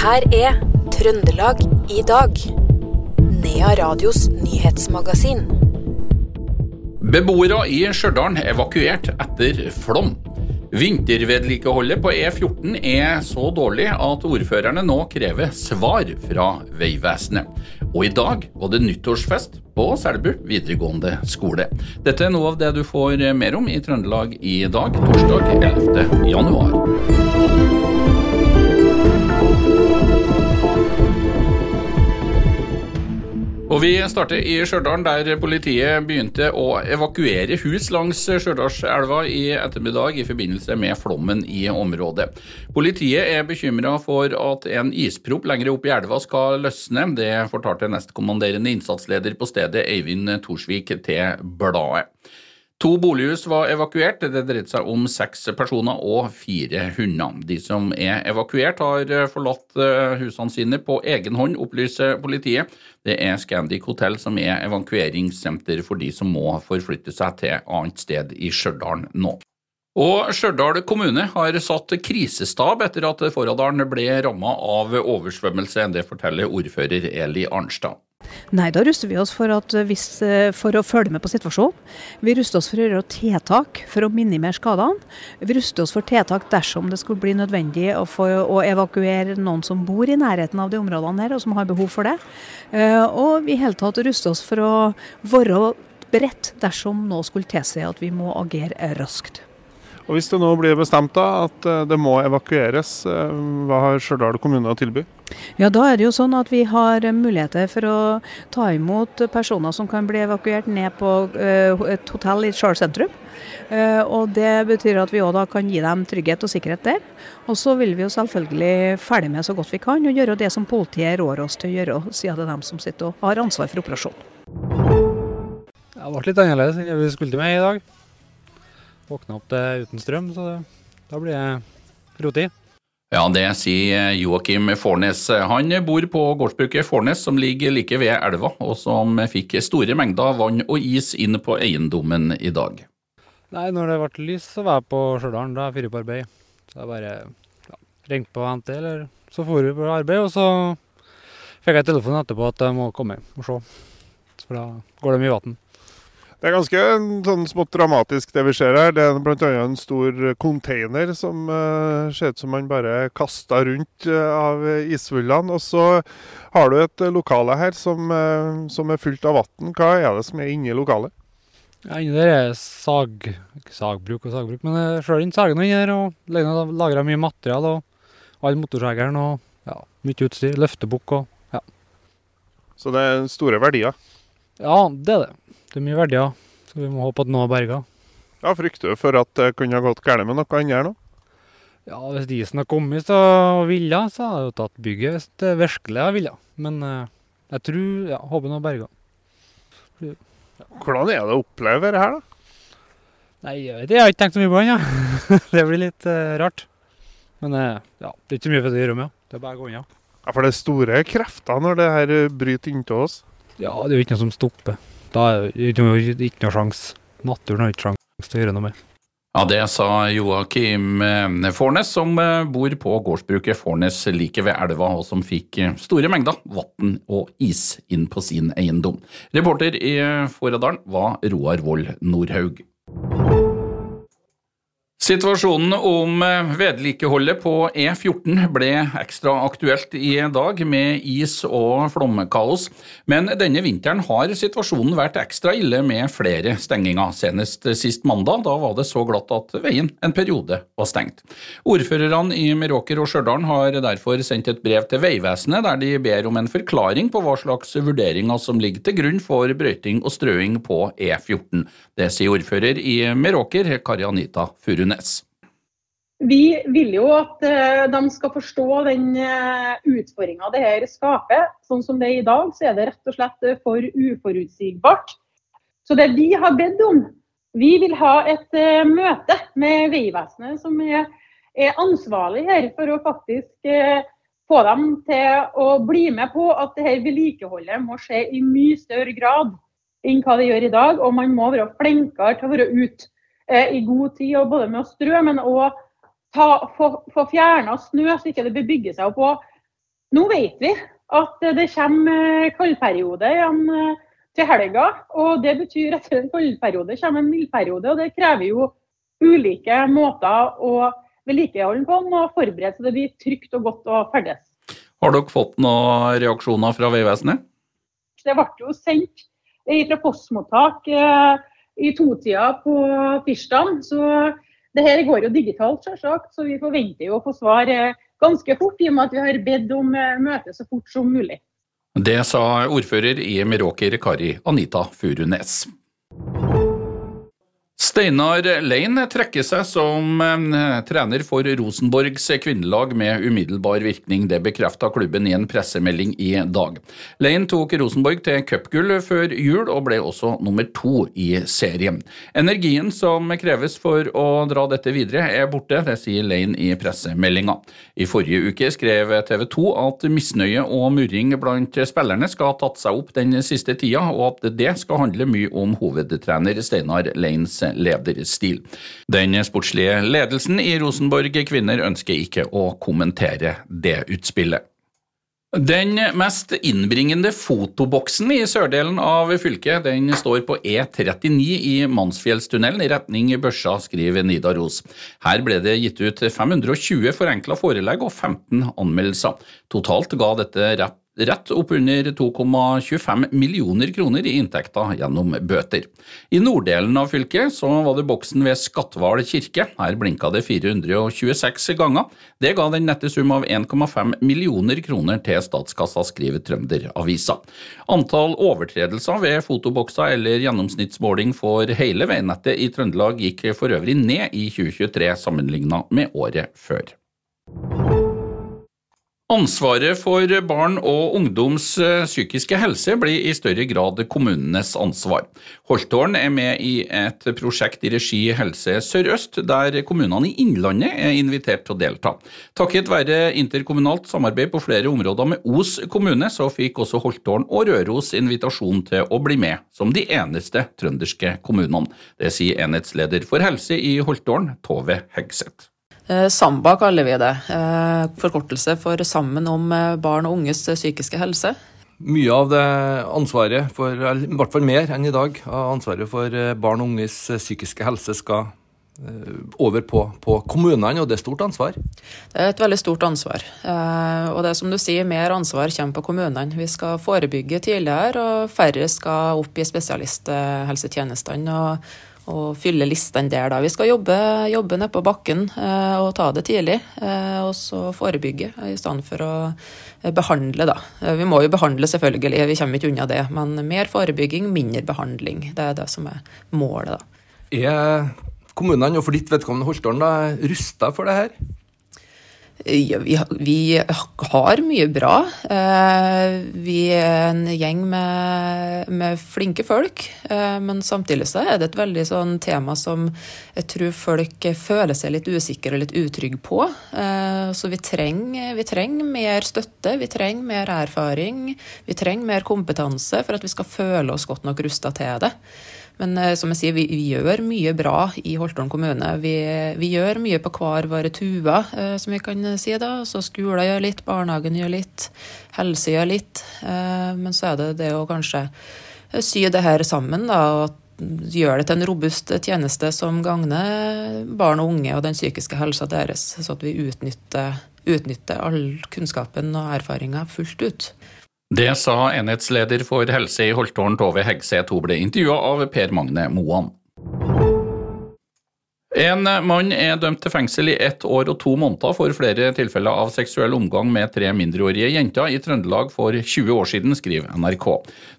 her er Trøndelag i dag. Nea Radios nyhetsmagasin. Beboere i Stjørdal evakuert etter flom. Vintervedlikeholdet på E14 er så dårlig at ordførerne nå krever svar fra Vegvesenet. Og i dag var det nyttårsfest på Selbu videregående skole. Dette er noe av det du får mer om i Trøndelag i dag, torsdag 11. januar. Og Vi starter i Stjørdal, der politiet begynte å evakuere hus langs Stjørdalselva i ettermiddag i forbindelse med flommen i området. Politiet er bekymra for at en isprop lenger opp i elva skal løsne. Det fortalte nestkommanderende innsatsleder på stedet, Eivind Torsvik, til bladet. To bolighus var evakuert. Det dreide seg om seks personer og fire hunder. De som er evakuert, har forlatt husene sine på egen hånd, opplyser politiet. Det er Scandic hotell som er evakueringssenter for de som må forflytte seg til annet sted i Stjørdal nå. Og Stjørdal kommune har satt krisestab etter at Forradalen ble ramma av oversvømmelse. Det forteller ordfører Eli Arnstad. Nei, da ruster vi oss for, hvis, for, å følge med på situasjonen. Vi ruster oss for å gjøre tiltak for å minimere skadene. Vi ruster oss for tiltak dersom det skulle bli nødvendig å, få, å evakuere noen som bor i nærheten av de områdene her, og som har behov for det. Og vi i hele tatt ruster oss for å være beredt dersom noe skulle tilsi at vi må agere raskt. Og Hvis det nå blir bestemt da, at det må evakueres, hva har Stjørdal kommune å tilby? Ja, Da er det jo sånn at vi har muligheter for å ta imot personer som kan bli evakuert ned på et hotell i Stjørdal sentrum. Og Det betyr at vi òg da kan gi dem trygghet og sikkerhet der. Og så vil vi jo selvfølgelig følge med så godt vi kan og gjøre det som politiet rår oss til å gjøre, siden det er dem som sitter og har ansvar for operasjonen. Det ble litt annerledes enn vi skulle med i dag. Våkna opp til uten strøm, så da blir det rotid. Ja, det sier Joakim Fornes. Han bor på gårdsbruket Fornes, som ligger like ved elva, og som fikk store mengder vann og is inn på eiendommen i dag. Nei, når det ble lys, så var jeg på Stjørdal. Da er jeg på arbeid. Så jeg bare ja, ringte på NT, eller så dro vi på arbeid, og så fikk jeg telefon etterpå at jeg må komme og se. For da går det mye vann. Det er ganske sånn smått dramatisk det vi ser her. Det er bl.a. en stor container som uh, ser ut som man bare kasta rundt uh, av isvullene. Og så har du et lokale her som, uh, som er fullt av vann. Hva er det som er inni lokalet? Ja, inni der er sag, ikke sagbruk og sagbruk, men sjøl inn sagen inni her. Og lagra mye material og all motorsageren og ja, mye utstyr. Løftebukk og ja. Så det er store verdier? Ja, det er det. Det er mye verdier, så vi må håpe at noe er berga. Ja, Frykter du for at det kunne ha gått galt med noe annet her nå? Ja, hvis isen har kommet så ville, så hadde jeg jo tatt bygget hvis det virkelig hadde villet. Men jeg tror, ja, håper noe er berga. Ja. Hvordan er det å oppleve dette her, da? Nei, jeg vet ikke, jeg har ikke tenkt så mye på den, ja. det blir litt uh, rart. Men uh, ja, det er ikke så mye for det å gjøre med. Det er bare å gå unna. Ja, For det er store krefter når det her bryter inntil oss? Ja, det er jo ikke noe som stopper. Da er det ikke noe sjanse. Naturen har ikke sjanse til å gjøre noe med. Ja, Det sa Joakim Fornes, som bor på gårdsbruket Fornes like ved elva, og som fikk store mengder vann og is inn på sin eiendom. Reporter i Foradalen var Roar Wold Nordhaug. Situasjonen om vedlikeholdet på E14 ble ekstra aktuelt i dag, med is og flomkaos. Men denne vinteren har situasjonen vært ekstra ille med flere stenginger. Senest sist mandag, da var det så glatt at veien en periode var stengt. Ordførerne i Meråker og Stjørdal har derfor sendt et brev til Vegvesenet der de ber om en forklaring på hva slags vurderinger som ligger til grunn for brøyting og strøing på E14. Det sier ordfører i Meråker, Kari Anita Furun. Vi vil jo at de skal forstå den utfordringa det her skaper. Sånn som det er i dag, så er det rett og slett for uforutsigbart. Så det vi har bedt om, vi vil ha et møte med Vegvesenet, som er, ansvarlig her for å faktisk få dem til å bli med på at det her vedlikeholdet må skje i mye større grad enn hva det gjør i dag. Og man må være flinkere til å være ute i god tid, og både med å strø, men òg få, få fjerna snø, så ikke det bebygger seg opp. Nå vet vi at det kommer kaldperiode igjen til helga. og Det betyr at etter en kaldperiode kommer en mildperiode. og Det krever jo ulike måter å vedlikeholde på og forberede så det blir trygt og godt å ferdes. Har dere fått noen reaksjoner fra Vegvesenet? Det ble jo sendt fra postmottak eh, i totida på tirsdag. Så det her går jo digitalt, selvsagt. Så vi forventer jo å få svar eh, ganske fort, i og med at vi har bedt om eh, møte så fort som mulig. Det sa ordfører i Meråker Kari Anita Furunes. Steinar Lein trekker seg som eh, trener for Rosenborgs kvinnelag med umiddelbar virkning. Det bekrefta klubben i en pressemelding i dag. Lein tok Rosenborg til cupgull før jul, og ble også nummer to i serien. Energien som kreves for å dra dette videre, er borte, det sier Lein i pressemeldinga. I forrige uke skrev TV 2 at misnøye og murring blant spillerne skal ha tatt seg opp den siste tida, og at det skal handle mye om hovedtrener Steinar Leins lederstil. Den sportslige ledelsen i Rosenborg kvinner ønsker ikke å kommentere det utspillet. Den mest innbringende fotoboksen i sørdelen av fylket den står på E39 i Mansfjellstunnelen i retning Børsa, skriver Nidaros. Her ble det gitt ut 520 forenkla forelegg og 15 anmeldelser. Totalt ga dette rett rett oppunder 2,25 millioner kroner i inntekter gjennom bøter. I norddelen av fylket så var det boksen ved Skatval kirke. Her blinka det 426 ganger. Det ga den nette sum av 1,5 millioner kroner til statskassa, skriver Trønderavisa. Antall overtredelser ved fotobokser eller gjennomsnittsmåling for hele veinettet i Trøndelag gikk for øvrig ned i 2023 sammenligna med året før. Ansvaret for barn og ungdoms eh, psykiske helse blir i større grad kommunenes ansvar. Holtålen er med i et prosjekt i regi Helse Sør-Øst, der kommunene i Innlandet er invitert til å delta. Takket være interkommunalt samarbeid på flere områder med Os kommune, så fikk også Holtålen og Røros invitasjon til å bli med, som de eneste trønderske kommunene. Det sier enhetsleder for helse i Holtålen, Tove Hegseth. Eh, Samba kaller vi det. Eh, forkortelse for Sammen om eh, barn og unges psykiske helse. Mye av det ansvaret, for, i hvert fall mer enn i dag, av ansvaret for barn og unges psykiske helse skal over på, på, kommunene, og det er stort ansvar? Det er et veldig stort ansvar. Og det er som du sier, mer ansvar kommer på kommunene. Vi skal forebygge tidligere, og færre skal opp i spesialisthelsetjenestene. og og fylle listene der. Da. Vi skal jobbe, jobbe nedpå bakken eh, og ta det tidlig, eh, og så forebygge i stedet for å eh, behandle. Da. Eh, vi må jo behandle, selvfølgelig, vi kommer ikke unna det, men mer forebygging, mindre behandling. Det er det som er målet. Da. Er kommunene, og for ditt vedkommende Holtålen, rusta for det her? Vi, har mye bra. Eh, vi er en gjeng med, med flinke folk. Eh, men samtidig så er det et veldig sånn tema som jeg tror folk føler seg litt usikre og litt utrygge på. Eh, så vi trenger, vi trenger mer støtte, vi trenger mer erfaring, vi trenger mer kompetanse for at vi skal føle oss godt nok rusta til det. Men eh, som jeg sier, vi, vi gjør mye bra i Holtålen kommune. Vi, vi, gjør mye på hver våre tuer, eh, som vi kan si. da. Så skolen gjør litt, barnehagen gjør litt, helse gjør litt. Eh, men så er det det å kanskje sy det her sammen, da. og gjøre det til en robust tjeneste som gagner barn og unge og den psykiske helsa deres, så at vi utnytter, utnytter all kunnskapen og erfaringa fullt ut. Det sa enhetsleder for helse i Holtålen, Tove Hegseth. Hun ble intervjua av Per Magne Moan. En mann er dømt til fengsel i ett år og to måneder for flere tilfeller av seksuell omgang med tre mindreårige jenter i Trøndelag for 20 år siden, skriver NRK.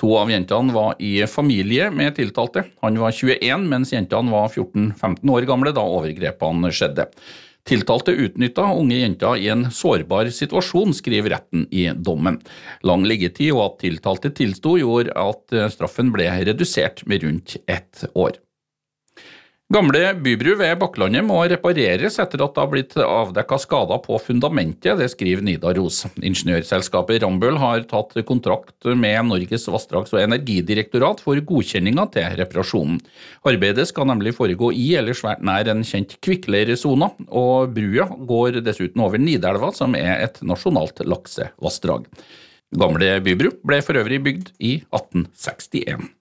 To av jentene var i familie med tiltalte. Han var 21, mens jentene var 14-15 år gamle da overgrepene skjedde. Tiltalte utnytta unge jenter i en sårbar situasjon, skriver retten i dommen. Lang liggetid og at tiltalte tilsto gjorde at straffen ble redusert med rundt ett år. Gamle bybru ved Bakklandet må repareres etter at det har blitt avdekka skader på fundamentet, det skriver Nidaros. Ingeniørselskapet Rambøll har tatt kontrakt med Norges vassdrags- og energidirektorat for godkjenninga til reparasjonen. Arbeidet skal nemlig foregå i eller svært nær en kjent kvikkleiresone, og brua går dessuten over Nidelva, som er et nasjonalt laksevassdrag. Gamle bybru ble for øvrig bygd i 1861.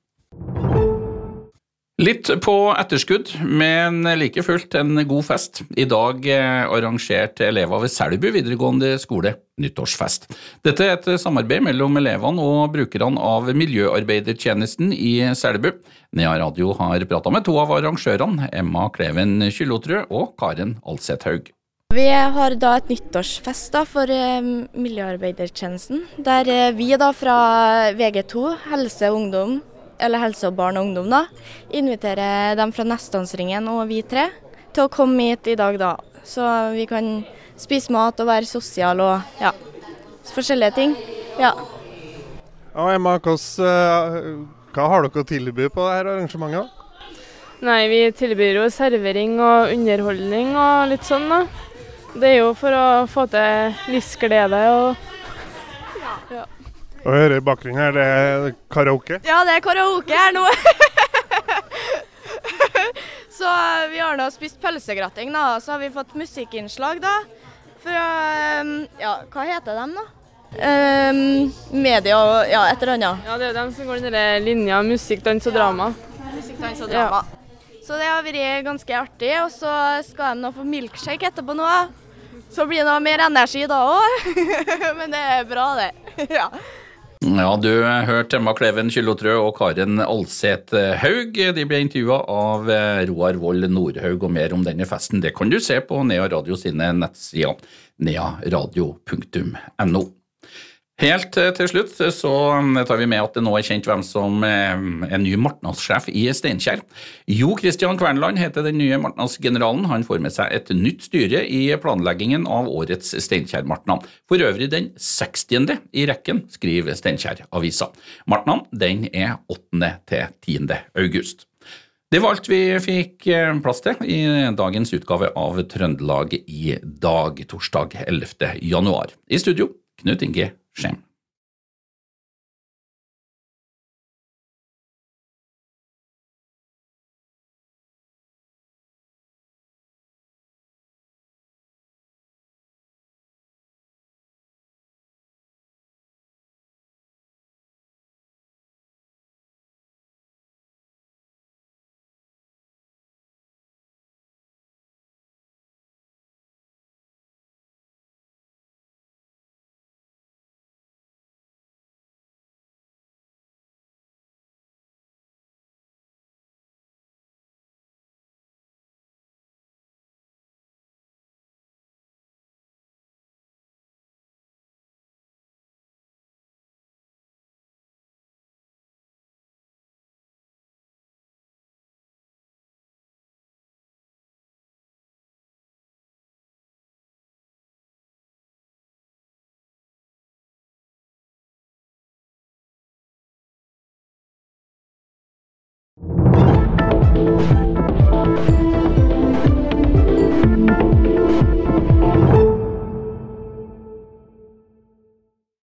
Litt på etterskudd, men like fullt en god fest. I dag eh, arrangerte elever ved Selbu videregående skole nyttårsfest. Dette er et samarbeid mellom elevene og brukerne av miljøarbeidertjenesten i Selbu. Nea Radio har prata med to av arrangørene, Emma Kleven Kyllotrø og Karen Alsethaug. Vi har da et nyttårsfest da, for eh, miljøarbeidertjenesten, der eh, vi da fra VG2, helse og ungdom, eller helse og barn og ungdom, da, inviterer dem fra Nestdansringen og vi tre til å komme hit i dag, da. Så vi kan spise mat og være sosiale og ja, forskjellige ting. Ja. Og Emma, eh, hva har dere å tilby på dette arrangementet? Nei, vi tilbyr jo servering og underholdning og litt sånn, da. Det er jo for å få til livsglede og ja. Og hører i bakgrunnen her, det er karaoke? Ja, det er karaoke her nå. så vi har nå spist pølsegratting, da. Så har vi fått musikkinnslag, da. Fra Ja, hva heter de, da? Um, media og ja, et eller annet. Ja, det er jo dem som går den linja musikk, dans og drama. Ja. Musikk, dans og drama. Ja. Så det har vært ganske artig. Og så skal de nå få milkshake etterpå nå. Så blir det noe mer energi da òg. Men det er bra, det. ja. Ja, du hørte Emma Kleven Kyllotrø og Karen Alseth Haug. De ble intervjua av eh, Roar Vold Nordhaug, og mer om denne festen det kan du se på Nea Radio sine nettsider nearadio.no. Helt eh, til slutt så eh, tar vi med at det nå er kjent hvem som er ny martnadssjef i Steinkjer. Jo Christian Kverneland heter den nye martnadsgeneralen. Han får med seg et nytt styre i planleggingen av årets Steinkjer-martnad. For øvrig den 60. i rekken, skriver Steinkjer-avisa. Martnan den er 8. til 10. august. Det var alt vi fikk eh, plass til i dagens utgave av Trøndelag i dag, torsdag 11. januar. I studio, Knut Inge Shame.